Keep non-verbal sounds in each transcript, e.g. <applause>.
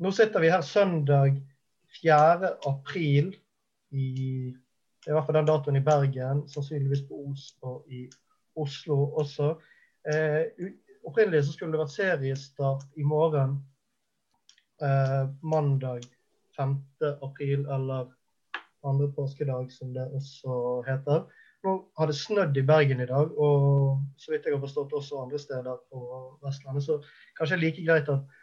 nå sitter vi her søndag 4. april i i hvert fall den datoen i Bergen, sannsynligvis på Os og i Oslo også. Eh, opprinnelig så skulle det vært seriestart i morgen, eh, mandag 5. april, eller andre påskedag, som det også heter. Nå har det snødd i Bergen i dag, og så vidt jeg har forstått også andre steder på Vestlandet. Så kanskje det er like greit at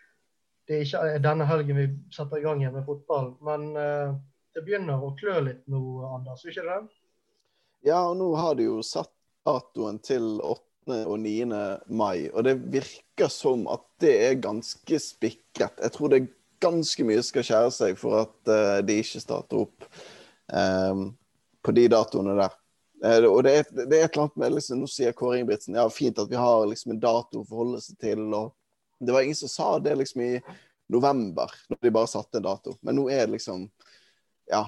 det er ikke er denne helgen vi setter i gang igjen med fotball. Men eh, det begynner å klø litt nå, Anders, ikke det? Ja, og nå har de jo satt datoen til 8. og 9. mai, og det virker som at det er ganske spikret. Jeg tror det ganske mye skal skjære seg for at uh, de ikke starter opp um, på de datoene der. Uh, og det er, det er, et eller annet med liksom, Nå sier Kåre Ingebrigtsen ja, fint at vi har liksom en dato å forholde seg til. og Det var ingen som sa det liksom i november, når de bare satte en dato. Men nå er det liksom ja,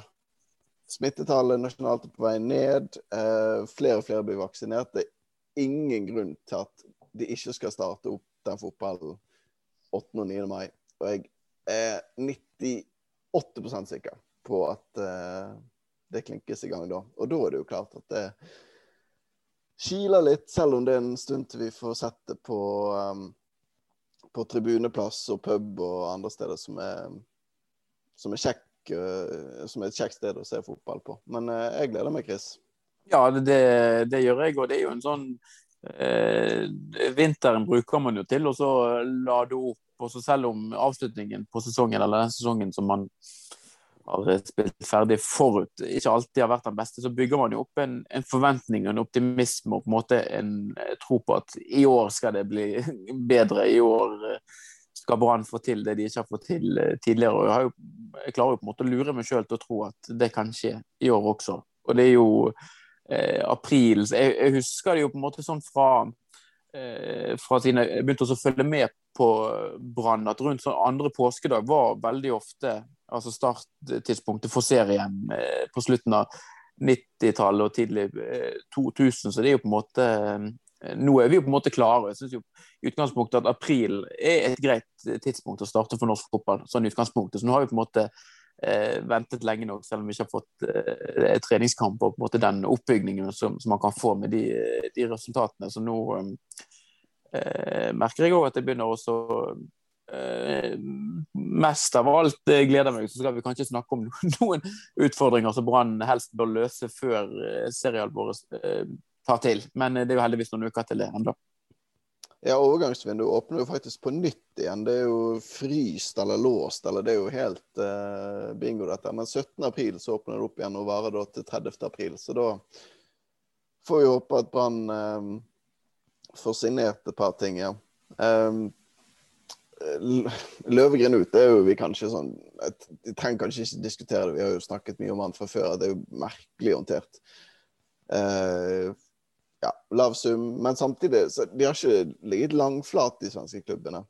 smittetallet nasjonalt er på vei ned. Eh, flere og flere blir vaksinert. Det er ingen grunn til at de ikke skal starte opp den fotballen 8. og 9. mai. Og jeg er 98% sikker på at eh, det klinkes i gang da. Og da er det jo klart at det kiler litt, selv om det er en stund til vi får sett det på, um, på tribuneplass og pub og andre steder som er, som er kjekk uh, som er et kjekt sted å se fotball på. Men uh, jeg gleder meg, Chris. Ja, det, det, gjør jeg. Og det er jo en sånn eh, Vinteren bruker man jo til å lade opp. Og så selv om avslutningen på sesongen eller den sesongen som man har spilt ferdig forut, ikke alltid har vært den beste, så bygger man jo opp en, en forventning og en optimisme og på en måte en tro på at i år skal det bli <laughs> bedre. I år skal Brann få til det de ikke har fått til eh, tidligere. og Jeg, jo, jeg klarer jo på en måte å lure meg sjøl til å tro at det kan skje i år også. Og det er jo eh, april jeg, jeg, husker det jo på en måte sånn fra, eh, fra siden jeg begynte å følge med på Brann, at rundt sånn andre påskedag var veldig ofte altså starttidspunktet for serien eh, på slutten av 90-tallet og tidlig 2000. Eh, Så det er jo på en måte Eh, nå er vi jo på en måte klare. Jeg synes jo i utgangspunktet at april er et greit tidspunkt å starte for norsk fotball. sånn utgangspunktet. Så nå har vi på en måte ventet lenge nok, selv om vi ikke har fått treningskamp og på en måte den oppbygningen som, som man kan få med de, de resultatene. Så nå eh, merker jeg òg at jeg begynner også mest av alt eh, gleder meg, så skal vi kanskje snakke om <laughs> noen utfordringer som Brann helst bør løse før seriealvoret tar til. Men eh, det er jo heldigvis noen uker til det ennå. Ja, overgangsvinduet åpner jo faktisk på nytt igjen. Det er jo fryst eller låst, eller det er jo helt uh, bingo, dette. Men 17. april så åpner det opp igjen og varer da til 30. april. Så da får vi håpe at Brann um, får signert et par ting, ja. Um, Løvegren ut, det er jo vi kanskje sånn Vi trenger kanskje ikke diskutere det, vi har jo snakket mye om han fra før. Det er jo merkelig håndtert. Uh, ja, lav sum. Men samtidig så de har ikke ligget langflat, de svenske klubbene,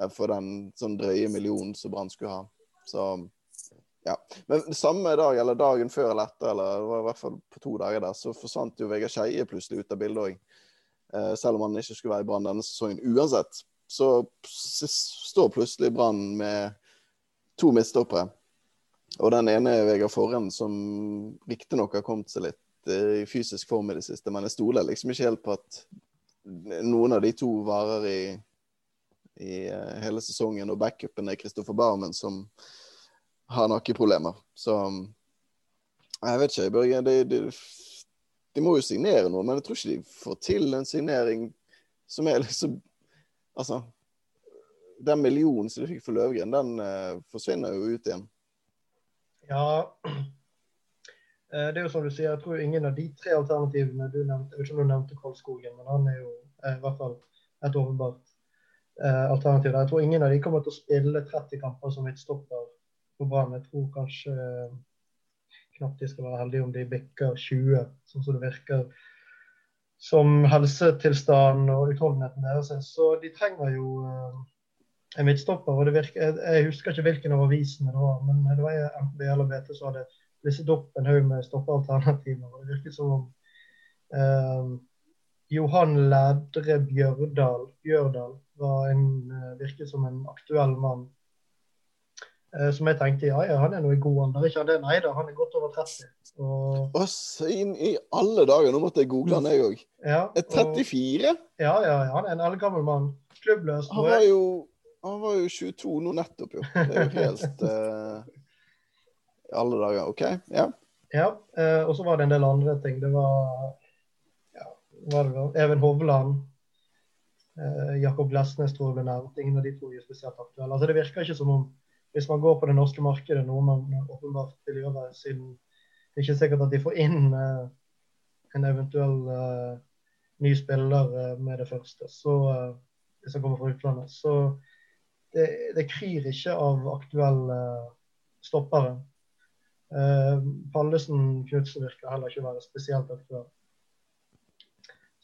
eh, for den sånn drøye millionen som Brann skulle ha. Så ja. Men samme dag, eller dagen før eller etter, eller det var i hvert fall på to dager der, så forsvant jo Vegard Skeie plutselig ut av bildet òg. Uh, selv om han ikke skulle være i Brann denne sesongen uansett. Så står plutselig Brann med to midtstoppere. Og den ene er Vegard Forren, som riktignok har kommet seg litt i fysisk form i det siste, men jeg stoler liksom ikke helt på at noen av de to varer i, i uh, hele sesongen. Og backupen er Kristoffer Barmen, som har nakkeproblemer. Så jeg vet ikke, Børge. De, de, de, må jo signere noe, men jeg tror ikke de får til en signering som er liksom Altså, den millionen som du fikk for Løvgren, den uh, forsvinner jo ut igjen. Ja, Eh, det er jo som du sier, jeg tror ingen av de tre alternativene du nevnte Jeg vet ikke om du nevnte Kolskogen, men han er jo er i hvert fall et åpenbart eh, alternativ. Jeg tror ingen av de kommer til å spille 30 kamper som midtstopper på Brann. Jeg tror kanskje eh, knapt de skal være heldige om de bikker 20, sånn som det virker som helsetilstanden og utholdenheten deres er. Så de trenger jo eh, en midtstopper. og virker, jeg, husker ikke hvilken av avisene det var, men det var BL eller BT som hadde listet opp en haug med stoppealternativer. og Det virket som om eh, Johan Lædre Bjørdal, Bjørdal var en, eh, virket som en aktuell mann. Eh, som jeg tenkte ja, ja, han er nå i god alder. Ikke han det? Nei da, han er godt over 30. Og, Å, inn i alle dager! Nå måtte jeg google han, jeg òg. ja, og, 34? ja, ja, ja, han er en eldgammel mann. Klubbløs. Han var jo, han var jo 22 nå nettopp, jo. Det er jo helt uh... Alle dager. OK? Ja. Ja, eh, og så var det en del andre ting. Det var ja, var det? Even Hovland. Jakob Glesnes tror jeg ble nevnt. Ingen av de to er spesielt aktuelle. Altså, det virker ikke som om hvis man går på det norske markedet, noe man åpenbart vil gjøre, siden det er ikke sikkert at de får inn uh, en eventuell uh, ny spiller uh, med det første, så, hvis han kommer fra utlandet. Så det, det kryr ikke av aktuelle stoppere. Eh, Pallesen Knutsen virker heller ikke å være spesielt aktuell.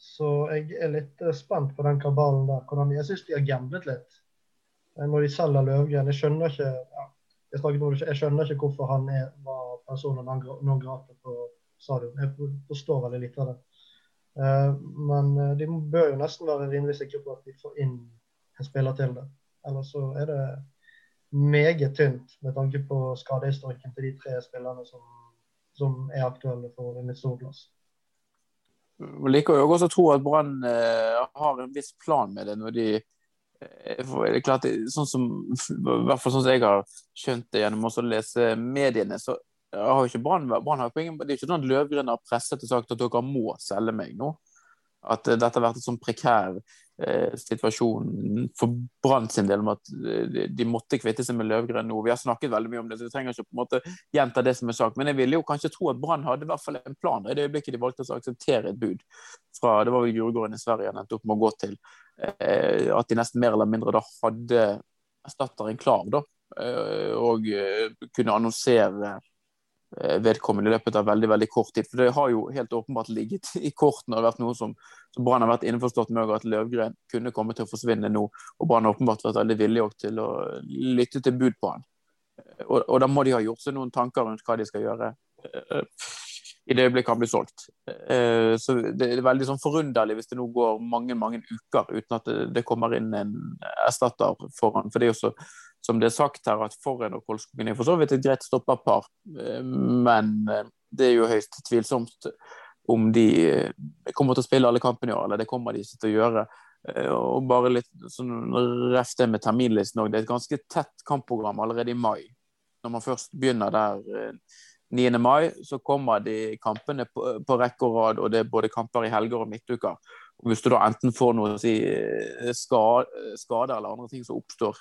Så jeg er litt spent på den kabalen der. Jeg syns de har gamblet litt når de selger Løvgren. Jeg skjønner ikke ja, jeg, om jeg skjønner ikke hvorfor han er, var personen non grata på stadion. Jeg forstår veldig lite av det. Eh, men eh, de bør jo nesten være rimelig sikre på at de får inn en spiller til det. Ellers så er det meget tynt med tanke på skadehistorikken til de tre spillerne som, som er aktuelle for en storglass. Jeg liker jo også å tro at Brann eh, har en viss plan med det når de det er klart, sånn som, I hvert fall sånn som jeg har skjønt det gjennom å lese mediene, så har jo ikke Brann Det er ikke sånn at Løvgren har presset og sagt at dere må selge meg nå. At eh, dette har vært en sånn prekær eh, situasjon for Brann sin del med at eh, de, de måtte kvitte seg med Løvgren nå. Vi har snakket veldig mye om det, så vi trenger ikke på en måte gjenta det som er sagt. Men jeg ville jo kanskje tro at Brann hadde i hvert fall en plan i det øyeblikket de valgte å akseptere et bud fra det var vel Djurgården i Sverige han endte opp med å gå til. Eh, at de nesten mer eller mindre da hadde erstatteren klar, da. Eh, og eh, kunne annonsere vedkommende i løpet av veldig veldig kort tid. For det har jo helt åpenbart ligget i kortene og vært noe som, som Brann har vært innforstått med, at Løvgren kunne komme til å forsvinne nå. Og Brann har åpenbart vært veldig villig til å lytte til bud på han. Og, og da må de ha gjort seg noen tanker rundt hva de skal gjøre i det øyeblikket han blir solgt. Eh, Så det er veldig sånn forunderlig hvis det nå går mange mange uker uten at det, kommer inn en erstatter for han. For det er jo så, som det er sagt her, at Forhen og Kolskogen er for så vidt et greit stopperpar, eh, men eh, det er jo høyst tvilsomt om de kommer til å spille alle kampene i år, eller det kommer de ikke til å gjøre. Og bare litt sånn ref det med terminlisten òg. Det er et ganske tett kampprogram allerede i mai. Når man først begynner der 9. mai, så kommer de kampene på, på rekke og rad, og det er både kamper i helger og midtuker. Og Hvis du da enten får noe å si eh, ska- skader eller andre ting som oppstår,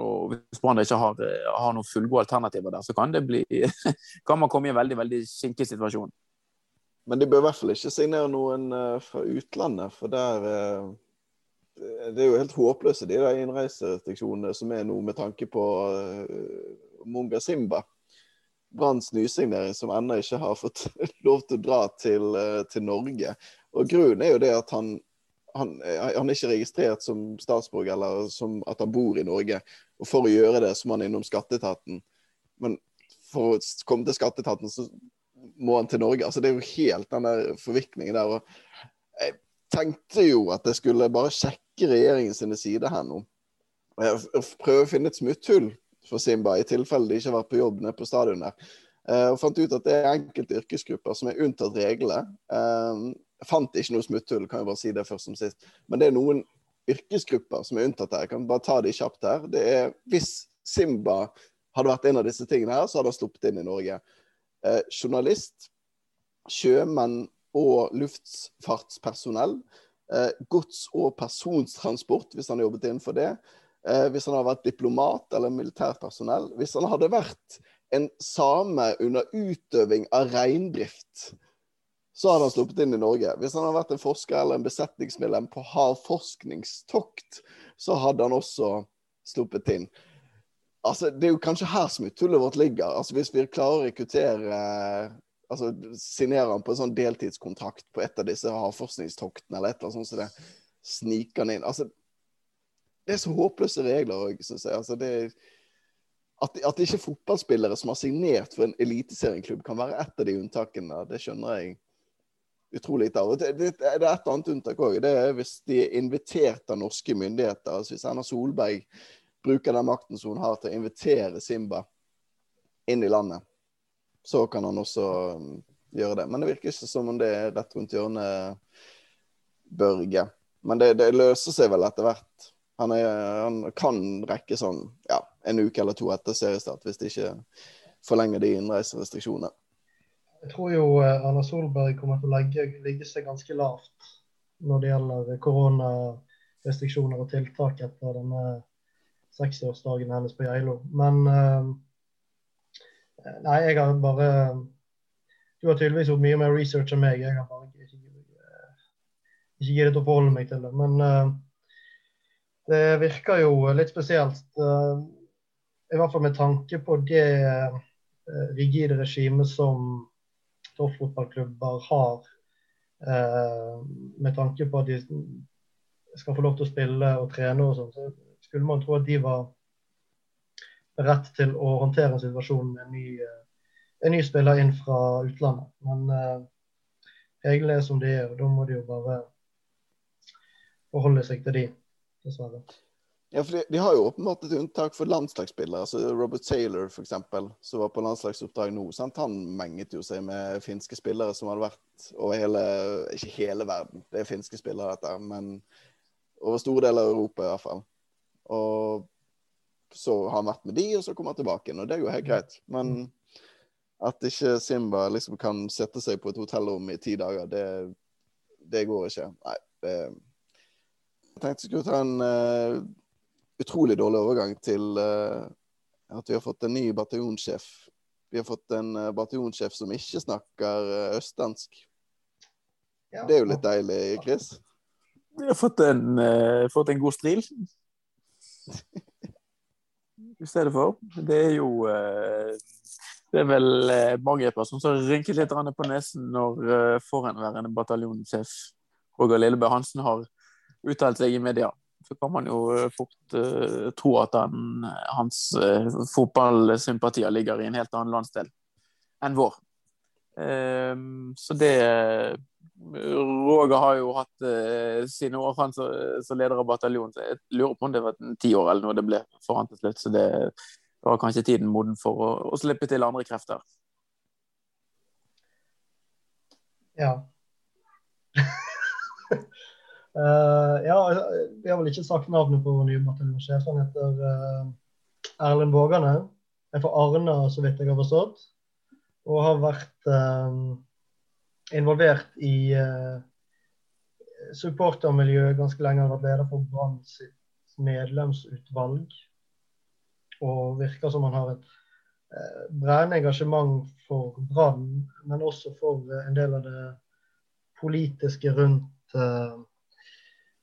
og hvis Brann ikke har, eh, har noen fullgode alternativer der, så kan det bli <laughs> kan man komme i en veldig veldig kinkig situasjon. Men de bør i hvert fall ikke signere noen eh, fra utlandet, for der eh, Det er jo helt håpløse, de der innreiserestriksjonene som er nå med tanke på Munga Simba. Branns der, som ennå ikke har fått <laughs> lov til å dra til, eh, til Norge. Og Grunnen er jo det at han, han, eh, han er ikke registrert som statsborger eller som at han bor i Norge. Og For å gjøre det så må han innom skatteetaten. Men for å komme til skatteetaten så må han til Norge. Altså Det er jo helt den der forvikningen der. og Jeg tenkte jo at jeg skulle bare sjekke regjeringen sine sider her nå. Og prøve å finne et smutthull for Simba, i tilfelle de ikke har vært på jobb nede på stadion der. Eh, og fant ut at det er enkelte yrkesgrupper som er unntatt reglene. Eh, jeg fant ikke noe smutthull, kan jeg bare si det først som sist. Men det er noen yrkesgrupper som er unntatt her. Jeg kan bare ta de kjapt her. Det er Hvis Simba hadde vært en av disse tingene her, så hadde han sluppet inn i Norge. Eh, journalist, sjømenn og luftfartspersonell. Eh, gods- og persontransport, hvis han jobbet innenfor det. Eh, hvis han hadde vært diplomat eller militært personell. Hvis han hadde vært en same under utøving av reindrift, så hadde han sluppet inn i Norge. Hvis han hadde vært en forsker eller en besetningsmedlem på havforskningstokt, så hadde han også sluppet inn. Altså, Det er jo kanskje her smutthullet vårt ligger. Altså, Hvis vi klarer å rekruttere altså Signere han på en sånn deltidskontrakt på et av disse havforskningstoktene, eller et eller annet sånt, så det sniker han inn. Altså, det er så håpløse regler òg, syns jeg. Altså, det at, at ikke fotballspillere som har signert for en eliteserieklubb, kan være ett av de unntakene, det skjønner jeg utrolig lite av. Det, det, det er et annet unntak òg. Det er hvis de er invitert av norske myndigheter. Altså hvis Erna Solberg bruker den makten som hun har til å invitere Simba inn i landet, så kan han også um, gjøre det. Men det virker ikke som om det er rett rundt hjørnet, Børge. Men det, det løser seg vel etter hvert. Han, er, han, kan rekke sånn ja, en uke eller to etter seriestart, hvis de ikke forlenger de innreiserestriksjonene. Jeg tror jo eh, Erna Solberg kommer til å legge, ligge seg ganske lavt når det gjelder koronarestriksjoner og tiltak etter denne 60-årsdagen hennes på Geilo. Men uh, Nei, jeg har bare Du har tydeligvis gjort mye mer research enn meg. Jeg har bare ikke, ikke giddet å forholde meg til det. Men uh, det virker jo litt spesielt. Uh, I hvert fall med tanke på det rigide regimet som toppfotballklubber har med tanke på at de skal få lov til å spille og trene og sånn, så skulle man tro at de var beredt til å håndtere en situasjon med en ny, eh, en ny spiller inn fra utlandet. Men reglene er som de er, og da må de jo bare forholde seg til de, dessverre. Ja, for de, de, har jo åpenbart et unntak for landslagsspillere. altså Robert Taylor, f.eks., som var på landslagsoppdrag nå. Sant? Han menget jo seg med finske spillere som hadde vært over hele Ikke hele verden, det er finske spillere, dette, men over store deler av Europa i hvert fall. Og så har han vært med de, og så kommer han tilbake igjen. Og det er jo helt greit. Men at ikke Simba liksom kan sette seg på et hotellrom i ti dager, det, det går ikke. Nei. Det, jeg tenkte jeg skulle ta en uh, utrolig dårlig overgang til uh, at vi har fått en ny bataljonssjef. Vi har fått en uh, bataljonssjef som ikke snakker østdansk. Ja. Det er jo litt deilig, Chris. Vi har fått en, uh, fått en god stril. I stedet for. Det er jo uh, Det er vel uh, mange personer som rynker litt på nesen når uh, forhenværende bataljonssjef Roger Lillebø Hansen har uttalt seg i media. Så kan man jo fort uh, tro at han, hans uh, fotballsympatier ligger i en helt annen landsdel enn vår. Um, så det Roger har jo hatt uh, sine år han som leder av bataljonen. så Jeg lurer på om det var ti år eller noe det ble for han til slutt. Så det var kanskje tiden moden for å, å slippe til andre krefter. Ja. Uh, ja, vi har vel ikke sagt navnet på vår nye bataljonssjef. Han heter uh, Erlend Vågane. Er fra Arna, så vidt jeg har forstått. Og har vært uh, involvert i supportermiljøet ganske lenge. Han Har vært leder for Brann sitt medlemsutvalg. Og virker som han har et brennende engasjement for Brann, men også for en del av det politiske rundt,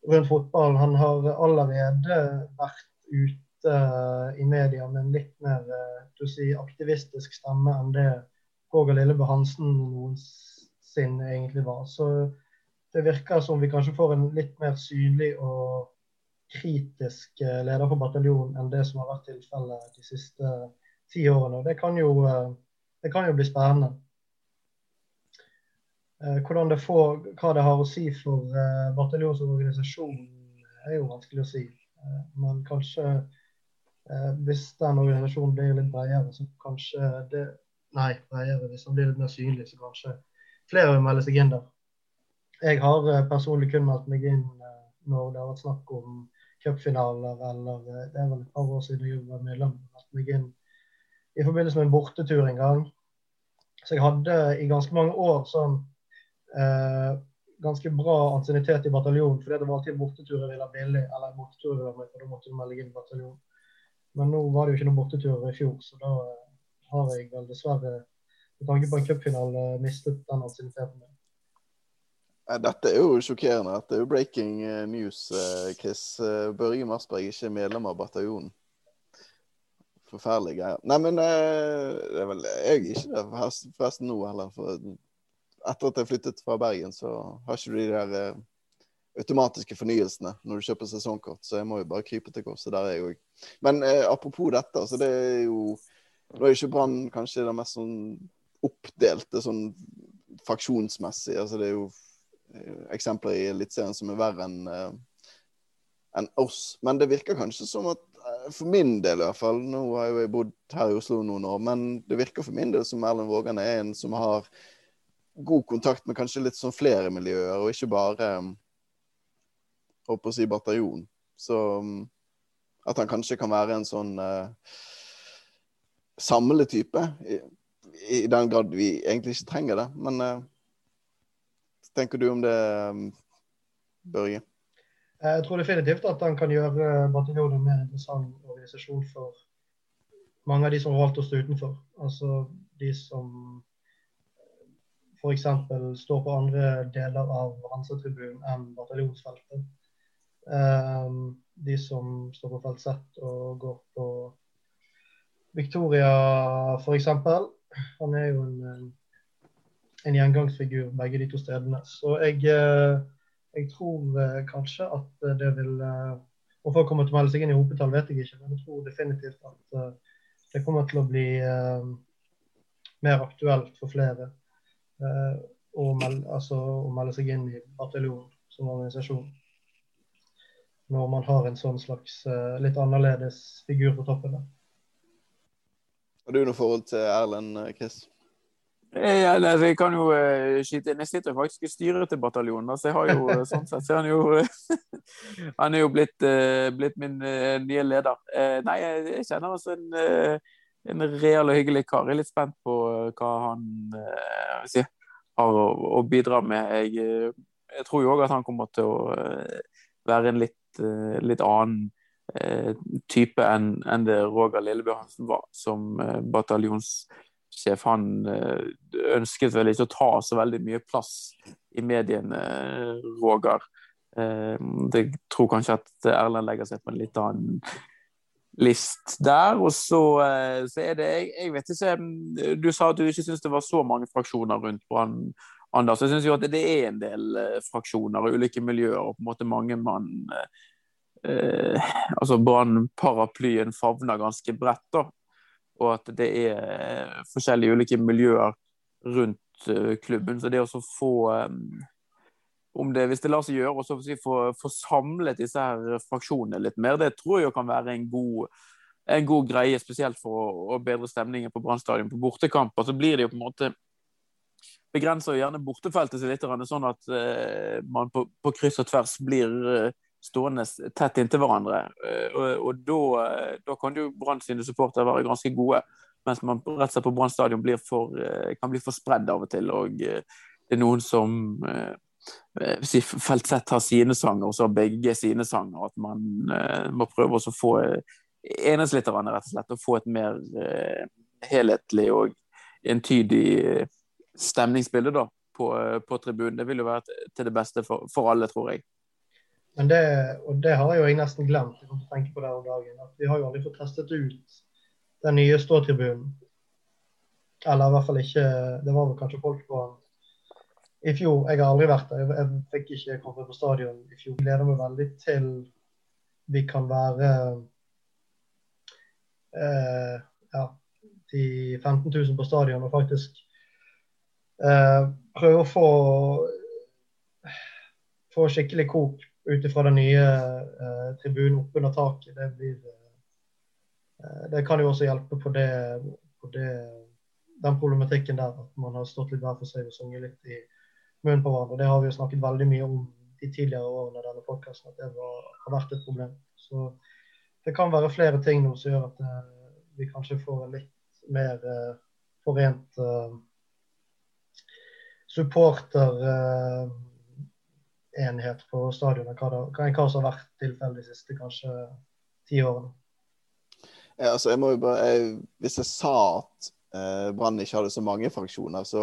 rundt fotballen. Han har allerede vært ute i media med en litt mer si, aktivistisk stemme enn det Roger Lillebø Hansen noensinne egentlig var. Så det virker som vi kanskje får en litt mer synlig og kritisk eh, leder for bataljonen enn det som har vært tilfellet de siste ti årene. Det kan jo, eh, det kan jo bli spennende. Eh, hvordan det får, hva det har å si for bataljonsorganisasjonen, er jo vanskelig å si. Men kanskje hvis den organisasjonen blir litt bredere, så kanskje det Nei, bredere. Hvis den blir litt mer synlig, så kanskje flere vil melde seg inn der. Jeg har eh, personlig kun meldt meg inn eh, når det har vært snakk om cupfinaler, eller eh, det er vel et par år siden jeg var medlem. Meldt meg inn i forbindelse med en bortetur en gang. Så jeg hadde i ganske mange år sånn eh, ganske bra ansiennitet i bataljonen, fordi det var alltid borteturer ville billig, eller borteturer for da måtte du melde inn bataljonen. Men nå var det jo ikke noen borteturer i fjor, så da har jeg vel dessverre med tanke på en cupfinale mistet den ansienniteten. Dette er jo sjokkerende. Dette er jo breaking eh, news, eh, Chris. Eh, Børge Marsberg er ikke medlem av bataljonen. Forferdelige greier. Nei, men det er vel Jeg er ikke det forresten nå heller. For etter at jeg flyttet fra Bergen, så har ikke du de der automatiske fornyelsene når du kjøper sesongkort. Så jeg må jo bare krype til korset der, jeg òg. Men eh, apropos dette, så det er jo Nå er ikke Brann kanskje det mest sånn oppdelte sånn faksjonsmessig. Altså, det er jo eh, eksempler i Eliteserien som er verre enn eh, en oss. Men det virker kanskje som at uh, for min del i hvert fall, nå har jeg jo bodd her i Oslo noen år, men det virker for min del som Erlend Vågan er en som har god kontakt med kanskje litt sånn flere miljøer, og ikke bare håper å si bataljon. Så at han kanskje kan være en sånn uh, samletype, i, i, den grad vi egentlig ikke trenger det. Men uh, tenker du om det, Børge? Jeg tror definitivt at han kan gjøre bataljonen mer interessant organisasjon for mange av de som har holdt stå utenfor. Altså de som f.eks. står på andre deler av Hansa-tribunen enn bataljonsfeltet. Um, de som står på felt Z og går på Victoria f.eks. Han er jo en, en gjengangsfigur begge de to stedene. Så jeg eh, jeg tror eh, kanskje at eh, det vil eh, Om folk kommer til å melde seg inn i hopetall, vet jeg ikke, men jeg tror definitivt at eh, det kommer til å bli eh, mer aktuelt for flere eh, å melde, altså, og melde, seg inn i bataljonen som organisasjon. Når man har en sånn slags litt annerledes figur på toppen. Har du noe forhold til Erlend, Chris? Ja, jeg kan jo skyte inn. Jeg sitter faktisk i styret til bataljonen. Så jeg har jo, <laughs> sånn sett, så han, jo, <laughs> han er jo blitt, blitt min nye leder. nei, jeg, kjenner altså en, en, real og hyggelig kar. Jeg er litt spent på hva han si, har å, å, bidra med. Jeg, jeg tror jo òg at han kommer til å være en litt, litt annen type enn en det Roger Lillebø Hansen var som eh, bataljonssjef. han eh, ønsket vel ikke å ta så veldig mye plass i mediene, Roger. Eh, jeg tror kanskje at Erlend legger seg på en litt annen list der. Og så, eh, så er det jeg, jeg, vet ikke Du sa at du ikke syns det var så mange fraksjoner rundt Brann. Anders, jeg syns jo at det er en del fraksjoner og ulike miljøer, og på en måte mange mann eh, Altså Brann-paraplyen favner ganske bredt, da og at det er forskjellige ulike miljøer rundt eh, klubben. Så det å få eh, om det, Hvis det lar seg gjøre å få, få, samlet disse her fraksjonene litt mer, det tror jeg kan være en god, en god greie, spesielt for å, å bedre stemningen på Brann stadion på bortekamper. Så blir det jo på en måte begrenser gjerne bortefeltet seg litt, sånn at eh, man på, på, kryss og tvers blir eh, stående tett inntil hverandre. Eh, og, og eh, da, kan jo Brann sine supportere være ganske gode, mens man rett og slett på Brann stadion eh, kan bli for spredd av og til. og det er noen som si, Felt sett har sine sanger, og så har begge sine sanger. At man uh, må prøve å få enes litt, rett og slett, og få et mer uh, helhetlig og entydig stemningsbilde da, på, på tribunen. Det vil jo være til det beste for, for alle, tror jeg. Men det, og det har jeg jo jeg nesten glemt. Jeg tenke på det om dagen, at Vi har jo aldri fått testet ut den nye ståtribunen. Eller i hvert fall ikke Det var vel kanskje folk på i fjor. Jeg har aldri vært der. Jeg, jeg fikk ikke komme på stadion i fjor. Jeg gleder meg veldig til vi kan være eh, ja, de 15 000 på stadion og faktisk eh, prøve å få få skikkelig kok ut ifra den nye eh, tribunen oppunder taket. Det, blir, eh, det kan jo også hjelpe på, det, på det, den problematikken der at man har stått litt hver for seg og sunget litt i munnen på hverandre. Det har vi jo snakket veldig mye om de tidligere årene denne podkasten, at det var, har vært et problem. Så det kan være flere ting nå som gjør at uh, vi kanskje får en litt mer uh, forent uh, supporterenhet på stadionet det, hva som har vært tilfellet de siste kanskje ti årene. Ja, altså jeg må jo bare, jeg, Hvis jeg sa at eh, Brann ikke hadde så mange fraksjoner, så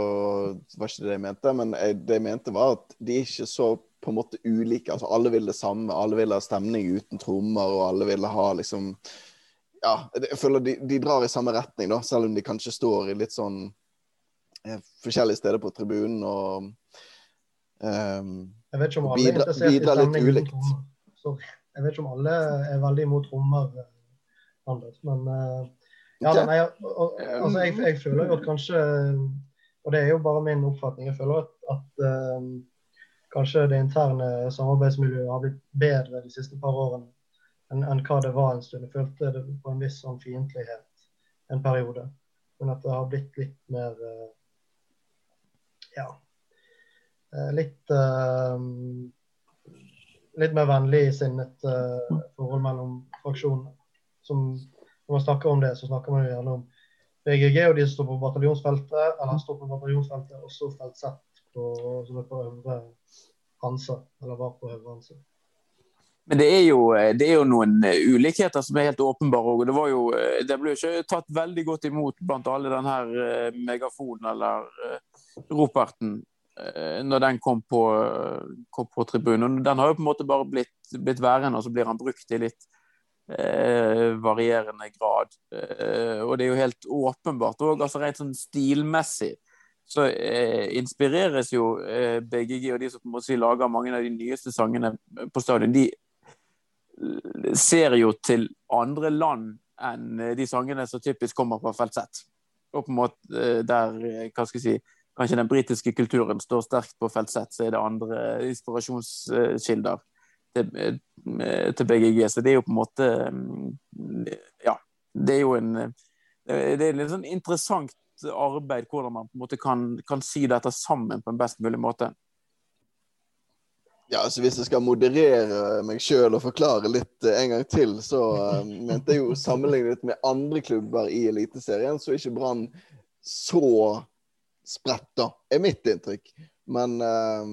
var ikke det jeg mente. Men jeg, det jeg mente var at de ikke så på en måte ulike. altså Alle ville det samme. Alle ville ha stemning uten trommer, og alle ville ha liksom Ja, jeg føler de, de drar i samme retning, da, selv om de kanskje står i litt sånn eh, forskjellige steder på tribunen. og um, jeg vet ikke om alle er interessert i stemning uten trommer. Jeg vet ikke om alle er veldig imot trommer, eh. Men uh, ja, nei, altså, jeg, jeg, føler jo at kanskje Og det er jo bare min oppfatning. Jeg føler at, at um, kanskje det interne samarbeidsmiljøet har blitt bedre de siste par årene enn en hva det var en stund. Jeg følte det på en viss sånn fiendtlighet en periode. Men at det har blitt litt mer uh, Ja. eh, Litt uh, Litt mer vennligsinnet uh, forhold mellom fraksjonene. Som, når man snakker om det, så snakker man jo gjerne om BGG og de som står på bataljonsfeltet, eller står på bataljonsfeltet og så felt Z på, som er på øvre Hansa, eller var på øvre Hansa. Men det er, jo, det er jo noen eh, ulikheter som er helt åpenbare. og Det, var jo, eh, det ble jo ikke tatt veldig godt imot blant alle den her eh, megafonen eller roperten når den kom på, kom på tribunen. Den har jo på en måte bare blitt, blitt værende, og så blir han brukt i litt eh, varierende grad. Eh, og det er jo helt åpenbart òg, altså rent sånn stilmessig så eh, inspireres jo eh, BGG og de som på en måte lager mange av de nyeste sangene på stadion. De ser jo til andre land enn eh, de sangene som typisk kommer fra Z. Og på en måte eh, der, eh, hva skal jeg si, kanskje den britiske kulturen står sterkt på Z, så er det andre inspirasjonskilder til, til BGG. Så det er jo på en måte mm, Ja. Det er jo en Det er litt sånn interessant arbeid hvordan man på en måte kan, kan si dette sammen på en best mulig måte. Ja, altså Hvis jeg skal moderere meg sjøl og forklare litt uh, en gang til, så mente jeg jo sammenlignet med andre klubber i Eliteserien, så er ikke Brann så spredt, da, er mitt inntrykk. Men uh,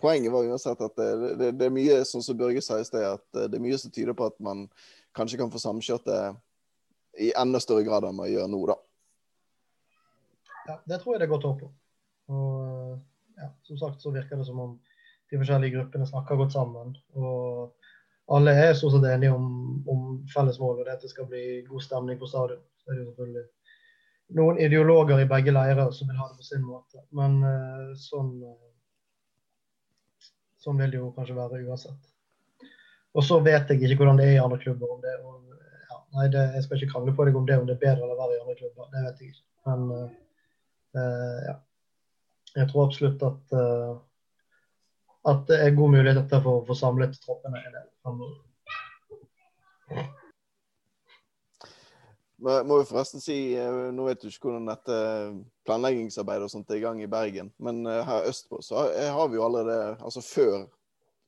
poenget var uansett at det, det, det, er mye sånn som Børge sa i sted, at det er mye som tyder på at man kanskje kan få samkjørt det i enda større grad enn man gjør nå, da. Ja, det tror jeg det er godt håp på. Og ja, som sagt så virker det som om de forskjellige gruppene snakker godt sammen. Og alle er stort sett enige om, om felles mål, og det at det skal bli god stemning på stadion. Så er det jo selvfølgelig noen ideologer i begge leirer som vil ha det på sin måte. Men uh, sånn, sånn vil det jo kanskje være uansett. Og så vet jeg ikke hvordan det er i andre klubber. om det, og, ja, nei, det, Jeg skal ikke krangle på deg om det om det er bedre eller verre i andre klubber. Det vet jeg ikke. Men uh, ja jeg tror absolutt at, uh, at det er god mulighet for å få samlet troppene en del Må jo forresten si, eh, Nå vet du ikke hvordan dette planleggingsarbeidet og sånt er i gang i Bergen, men eh, her østpå så har vi jo allerede altså Før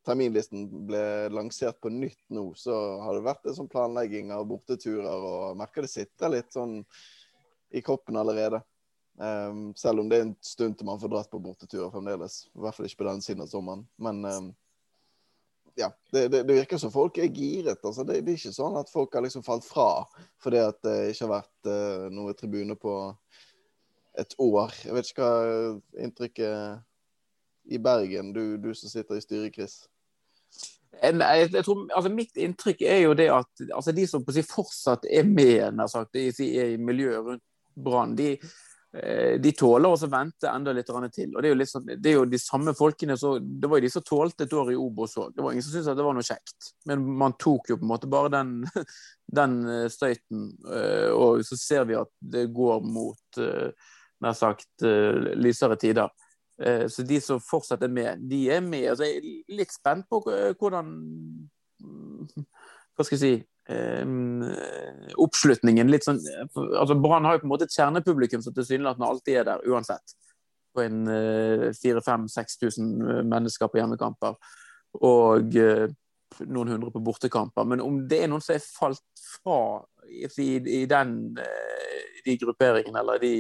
terminlisten ble lansert på nytt nå, så har det vært en sånn planlegging av borteturer, og merker det sitter litt sånn i kroppen allerede. Um, selv om det er en stund til man får dratt på borteturer fremdeles. I hvert fall ikke på den siden av sommeren. Men um, ja, det, det, det, virker som folk er giret. Altså, det, det, er ikke sånn at folk har liksom falt fra fordi at det ikke har vært uh, noe tribune på et år. Jeg vet ikke hva inntrykket i Bergen, du, du som sitter i styret, Chris? Jeg, jeg tror, altså Mitt inntrykk er jo det at altså de som fortsatt er med nær sagt, er i miljøet rundt Brann, de, de tåler også å vente enda litt til. og Det er jo, liksom, det er jo de samme folkene så, Det var jo de som tålte et år i Obos òg. Det var ingen som syntes at det var noe kjekt. Men man tok jo på en måte bare den, <laughs> den eh, støyten. Eh, og så ser vi at det går mot nær sagt lysere tider. Så de som fortsatt er med, de er med. Altså, jeg er litt spent på hvordan Hva skal jeg si eh, oppslutningen litt sånn altså Brann har jo på en måte et kjernepublikum som tilsynelatende alltid er der, uansett. På en eh, 4000-5000 mennesker på hjemmekamper. Og eh, noen hundre på bortekamper. Men om det er noen som er falt fra i, i den, eh, de grupperingene, eller de,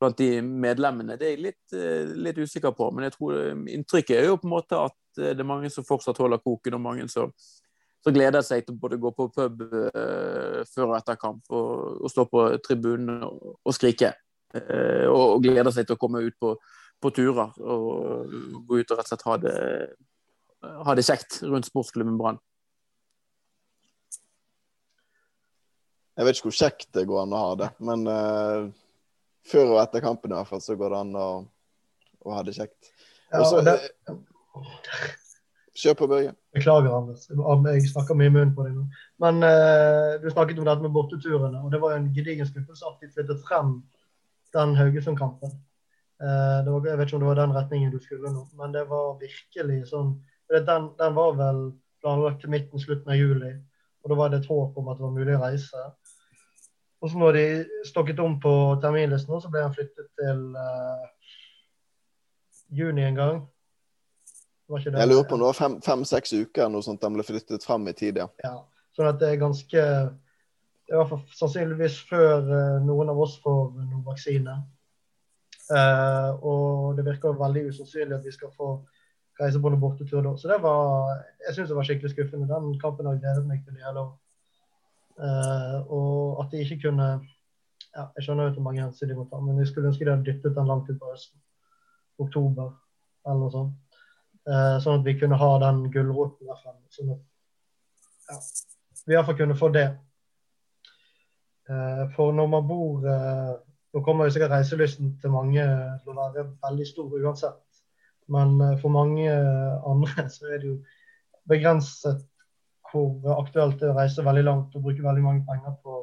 blant de medlemmene, det er jeg litt, eh, litt, usikker på. Men jeg tror eh, inntrykket er jo på en måte at det er mange som fortsatt holder koken, og mange som så gleder jeg seg til både å gå på pub uh, før og etter kamp og, og stå på tribunen og, og skrike. Uh, og, og, gleder seg til å komme ut på, på turer og gå ut og rett og slett ha det, ha det kjekt rundt sportsklubben Brann. Jeg vet ikke hvor kjekt det går an å ha det, men uh, før og etter kampen i hvert fall så går det an å, å ha det kjekt. Også, ja, det... Kjør på, Børge. Beklager, Anders. Jeg snakker mye i munnen på deg nå. Men uh, du snakket om dette med borteturene, og det var en gedigen skuffelse at de flyttet frem den Haugesund-kampen. Uh, jeg vet ikke om det var den retningen du skulle nå, men det var virkelig sånn Den, den var vel planlagt til midten, slutten av juli. Og da var det et håp om at det var mulig å reise. Og så når de stokket om på terminlisten, så ble han flyttet til uh, juni en gang. Jeg lurer på om det var fem-seks fem, uker noe sånt de ble flyttet frem i tid, ja. ja. Sånn at det er ganske Det i hvert fall sannsynligvis før uh, noen av oss får noen vaksine. Uh, og det virker veldig usannsynlig at vi skal få reise på noen bortetur da. Så det var Jeg syns det var skikkelig skuffende. Den kampen har gledet meg til i hele år. Uh, og at de ikke kunne ja, Jeg skjønner jo hvor mange hensyn de må ta, men jeg skulle ønske de hadde dyttet den langt ut på høsten. Oktober eller noe sånt. Uh, sånn at vi kunne ha den gulroten der fremme. Sånn at ja, vi iallfall kunne få det. Uh, for når man bor Nå kommer jo sikkert reiselysten til mange til å være veldig stor uansett. Men for mange andre <laughs> så er det jo begrenset hvor aktuelt det er å reise veldig langt og bruke veldig mange penger på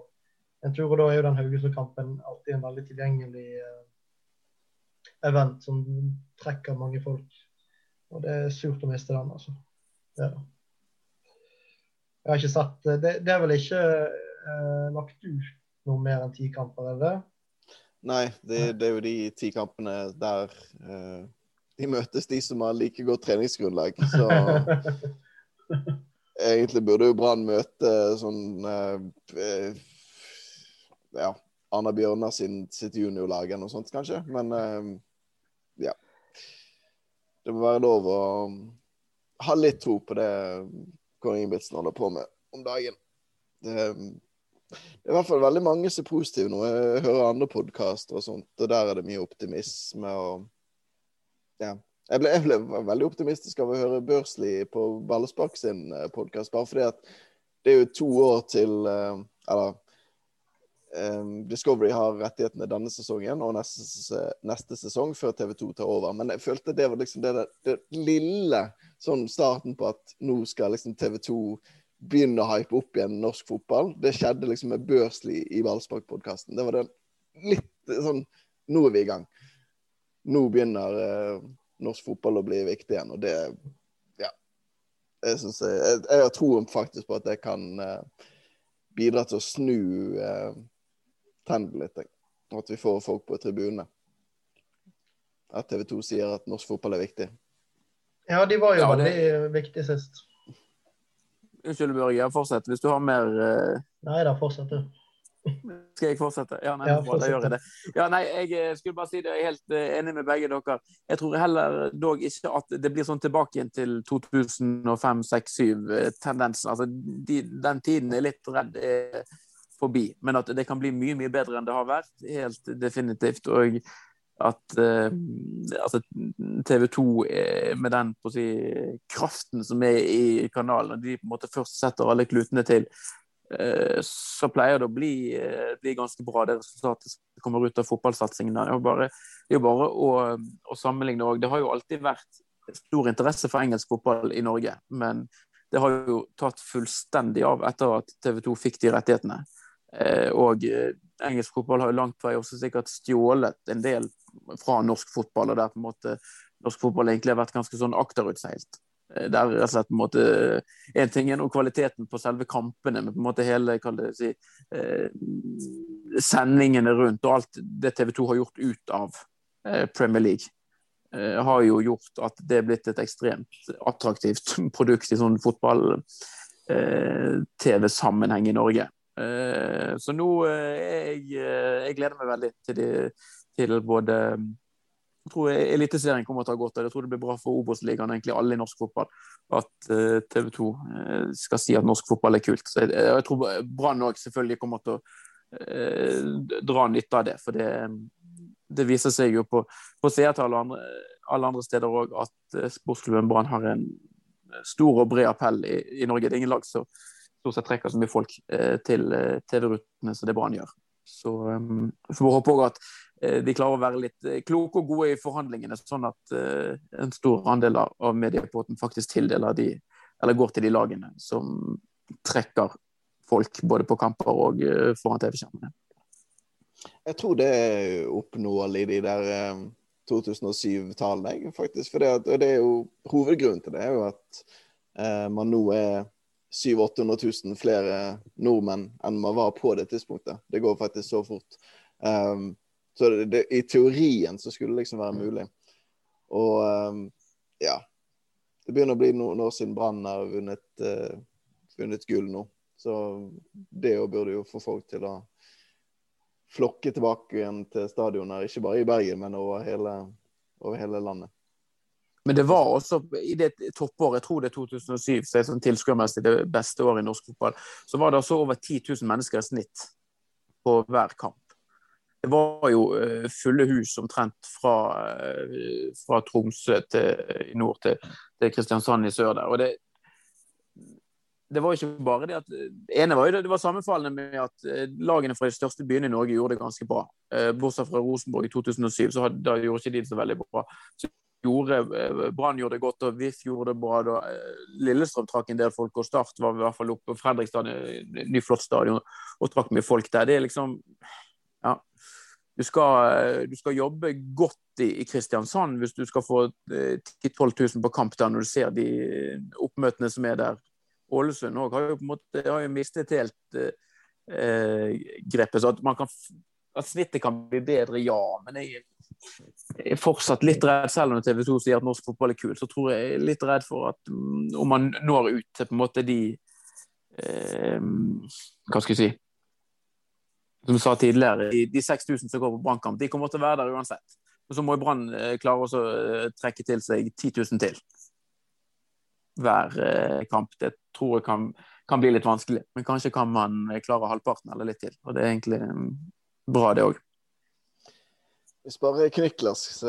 en tur. Og da er jo den Haugesund-kampen alltid en veldig tilgjengelig event som trekker mange folk. Og det er surt å miste den, altså. Det. Jeg har ikke sett Det, det er vel ikke eh, lagt ut noe mer enn ti kamper, er det? Nei, det, det, er jo de ti kampene der eh, de møtes, de som har like godt treningsgrunnlag. Så <laughs> Egentlig burde jo Brann møte sånn eh, Ja, Arna Bjørnar sin, sitt juniorlag eller noe sånt, kanskje. Men eh, ja. Det må være lov å ha litt tro på det Kåre Ingebrigtsen holder på med om dagen. Det, det, er i hvert fall veldig mange som er positive nå. Jeg hører andre podkaster og sånt, og der er det mye optimisme og ja. Jeg ble, jeg ble, veldig optimistisk av å høre Børsli på Ballespark sin eh, podkast, bare fordi at det er jo to år til eh, Eller um, Discovery har rettighetene denne sesongen og neste, neste, sesong før TV2 tar over. Men jeg følte det var liksom det, det, lille sånn starten på at nå skal liksom TV2 begynne å hype opp igjen norsk fotball. Det skjedde liksom med Børsli i Ballspark-podkasten. Det var det litt sånn Nå er vi i gang. Nå begynner uh, norsk fotball å bli viktig igjen. Og det Ja. Jeg, synes jeg, jeg, jeg har faktisk på at det kan uh, bidra til å snu uh, trenden litt. Og at vi får folk på tribunene. At TV 2 sier at norsk fotball er viktig. Ja, de var jo ja, veldig det... viktige sist. Unnskyld, Børge. Fortsett hvis du har mer uh... Nei da, fortsett du. Skal jeg fortsette? Ja, nei, ja, da gjør jeg det. Ja, nei, jeg eh, skulle bare si det, jeg er helt uh, enig med begge dere. Jeg tror heller dog ikke at det blir sånn tilbake igjen til 2005-2006-2007-tendensen. Altså, de, den tiden er litt redd er forbi. Men at det kan bli mye, mye bedre enn det har vært. Helt definitivt. Og at eh, altså, TV 2 med den si, kraften som er i kanalen, og de på en måte først setter alle klutene til, Eh, så pleier det å bli, eh, bli, ganske bra, det resultatet som kommer ut av fotballsatsingen. Det er jo bare, er bare å, å, sammenligne òg. Det har jo alltid vært stor interesse for engelsk fotball i Norge, men det har jo tatt fullstendig av etter at TV 2 fikk de rettighetene. Eh, og engelsk fotball har jo langt vei også sikkert stjålet en del fra norsk fotball, og der på en måte norsk fotball egentlig har vært ganske sånn akterutseilt. Eh, der rett og slett på en måte En ting er kvaliteten på selve kampene, men på en måte hele det si, eh, sendingene rundt og alt det TV 2 har gjort ut av eh, Premier League, eh, har jo gjort at det er blitt et ekstremt attraktivt <laughs> produkt i sånn fotball-TV-sammenheng eh, i Norge. Eh, så nå jeg, jeg gleder meg veldig til, de, til både jeg tror Eliteserien kommer til å ta godt av det. Jeg tror det blir bra for Obos-ligaen, egentlig alle i norsk fotball, at TV 2 uh, skal si at norsk fotball er kult. Så jeg, jeg tror Brann òg selvfølgelig kommer til å eh, dra nytte av det. For det, det viser seg jo på, på seertall og andre, alle andre steder òg at sportsklubben Brann har en stor og bred appell i, i Norge. Det er ingen lag som stort sett trekker så mye folk til TV-rutene som det Brann gjør. Så um, får håpe òg at Eh, de klarer å være litt eh, kloke og gode i forhandlingene, sånn at eh, en stor andel av mediepåten faktisk tildeler de, eller går til de lagene som trekker folk både på kamper og foran TV-skjermene. Jeg tror det er oppnåelig de der 2007-tallene, faktisk. For det, det, er jo hovedgrunnen til det er jo at eh, man nå er 700 000 flere nordmenn enn man var på det tidspunktet. Det går faktisk så fort. Um, så det, det, i teorien så skulle det liksom være mulig. Og um, ja. Det begynner å bli noen år siden Brann har vunnet, uh, vunnet gull nå. Så det burde jo få folk til å flokke tilbake igjen til stadioner, ikke bare i Bergen, men over hele, over hele landet. Men det var også i det toppåret, jeg tror det er 2007, så er sånn tilskuermessig det beste året i norsk fotball, så var det altså over 10 000 mennesker i snitt på hver kamp. Det var jo uh, fulle hus omtrent fra, uh, fra Tromsø til, i nord til, til, Kristiansand i sør der. Og det, det var ikke bare det at ene var jo det, det var sammenfallende med at lagene fra de største byene i Norge gjorde det ganske bra. bortsett fra Rosenborg i 2007, så hadde, da gjorde ikke de det så veldig bra. Så gjorde eh, Brann gjorde det godt, og VIF gjorde det bra. Da. Eh, Lillestrøm trakk en del folk, og Start var i hvert fall oppe Fredrikstad, ny flott stadion, og trakk mye folk der. Det er liksom Ja. Du skal, eh, du skal jobbe godt i, i, Kristiansand hvis du skal få 10 000-12 000 på kamp der, når du ser de oppmøtene som er der. Ålesund òg har jo på en måte har jo mistet helt eh, grepet. så at kan at snittet kan bli bedre, ja. Men jeg er fortsatt litt redd, selv om TV 2 sier at norsk fotball er kul, så tror jeg er litt redd for at mm, om man når ut til på en måte de eh, Hva skal jeg si Som du sa tidligere, de, de 6000 som går på Brannkamp, de kommer til å være der uansett. Og så må Brann eh, klare å eh, trekke til seg 10 000 til hver eh, kamp. Det tror jeg kan, kan, bli litt vanskelig. Men kanskje kan man klare halvparten eller litt til. Og det er egentlig mm, bra, det òg. Hvis bare Kniklas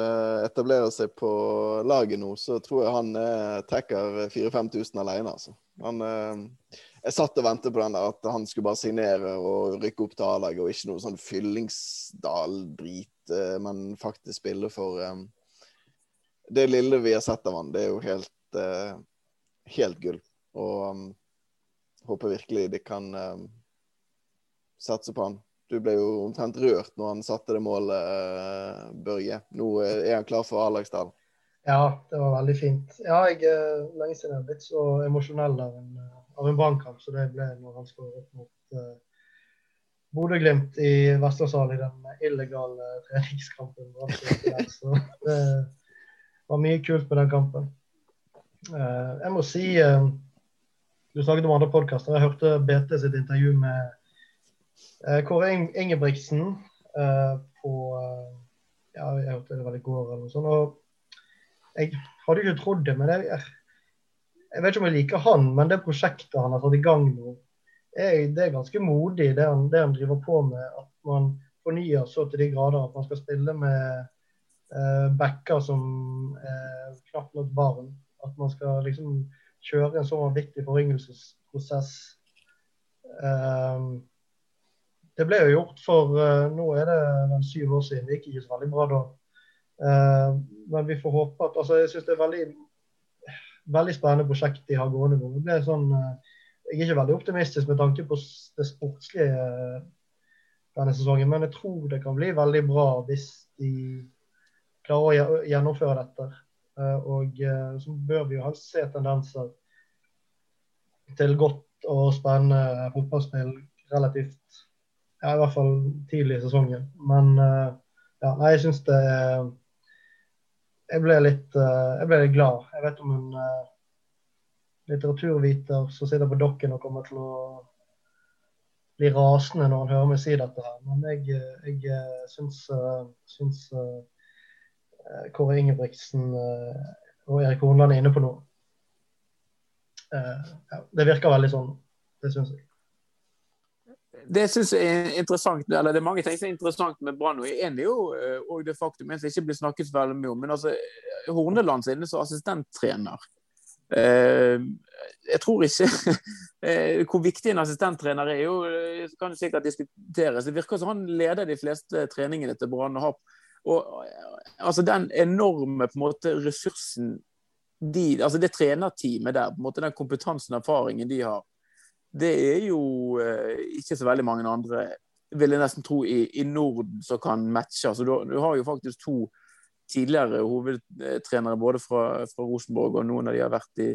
etablerer seg på laget nå, så tror jeg han eh, trekker 4000-5000 alene. Altså. Han, eh, jeg satt og ventet på den der at han skulle bare signere og rykke opp til A-laget, og ikke noe sånn Fyllingsdal-drit, eh, men faktisk spille for eh, Det lille vi har sett av han, det er jo helt, eh, helt gull. Og um, håper virkelig de kan um, satse på han. Du ble jo omtrent rørt når han satte det målet, Børge. Nå er han klar for Aleksdal. Ja, det var veldig fint. Ja, jeg er lenge siden jeg har blitt så emosjonell av en, av en brannkamp så det ble når han skåret mot uh, Bodø-Glimt i Vestlandshallen i den illegale treningskampen. Så det var mye kult med den kampen. Uh, jeg må si uh, Du snakket om andre podkaster. Jeg hørte BT sitt intervju med Eh, Kåre Ingebrigtsen eh, på eh, ja, jeg hørte det var i går eller noe sånt. og Jeg hadde ikke trodd det, men jeg, jeg vet ikke om jeg liker han, men det prosjektet han har satt i gang nå, er, det er ganske modig, det han, det han, driver på med. At man fornyer så til de grader at man skal spille med eh, backer som er knapt nok barn. At man skal liksom kjøre en så viktig foryngelsesprosess. Um, det ble jo gjort for uh, nå er det vel syv år siden. Det gikk ikke så veldig bra da. Uh, men vi får håpe at altså Jeg syns det er veldig veldig spennende prosjekt de har gående nå. Det er sånn, uh, jeg er ikke veldig optimistisk med tanke på det sportslige denne sesongen, men jeg tror det kan bli veldig bra hvis de klarer å gjennomføre dette. Og så bør vi jo helst se tendenser til godt og spennende fotballspill relativt ja, i hvert fall tidlig i sesongen. Men uh, ja, nei, jeg syns det Jeg ble litt uh, jeg ble litt glad. Jeg vet om en uh, litteraturviter som sitter på dokken og kommer til å bli rasende når han hører meg si dette her. Men jeg, jeg syns, syns Kåre Ingebrigtsen og Erik Hornland er inne på noe. Det virker veldig sånn. Det syns jeg det synes jeg er interessant. eller Det er mange ting som er interessant med Brann. En er jo og det faktum som ikke blir snakket så veldig mye om. Men altså, Horneland inne som assistenttrener. Eh, jeg tror ikke <laughs> eh, Hvor viktig en assistenttrener er, jo, kan sikkert diskuteres. Det virker som han leder de fleste treningene til Brann. Og, og altså den enorme på en måte ressursen de, altså det trenerteamet der, på en måte den kompetansen og erfaringen de har, det er jo eh, ikke så veldig mange andre, vil jeg nesten tro, i, i Norden som kan matche. Altså, du, du, har jo faktisk to tidligere hovedtrenere både fra, fra, Rosenborg, og noen av de har vært i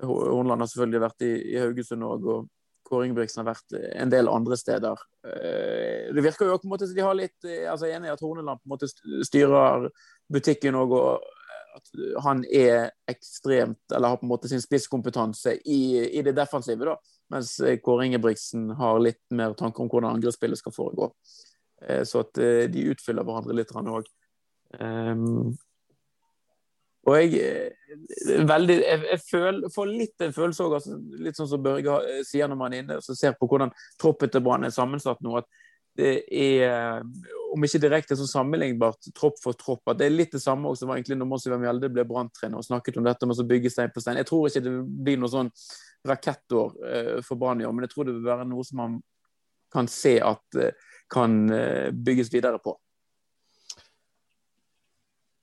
Hornland har selvfølgelig vært i, i Haugesund òg, og Kåre Ingebrigtsen har vært en del andre steder. Det virker jo på en måte som de har litt altså Jeg er enig i at Horneland på en måte styrer butikken òg, og at han er ekstremt Eller har på en måte sin spisskompetanse i, i det defensive, da. Mens Kåre Ingebrigtsen har litt mer tanker om hvordan angrepsspillet skal foregå. Så at de utfyller hverandre litt òg. Og jeg, eh, veldig, jeg, jeg føl, får litt en følelse òg, altså, litt sånn som Børge eh, sier når man er inne og ser på hvordan troppen til Brann er sammensatt nå, at det er, om ikke direkte så sammenlignbart tropp for tropp, at det er litt det samme som var egentlig når Mossi Mjelde ble branntrener og snakket om dette med å bygge stein på stein. Jeg tror ikke det blir noe sånn rakettår uh, for Brann i år, men jeg tror det vil være noe som man kan se at uh, kan uh, bygges videre på.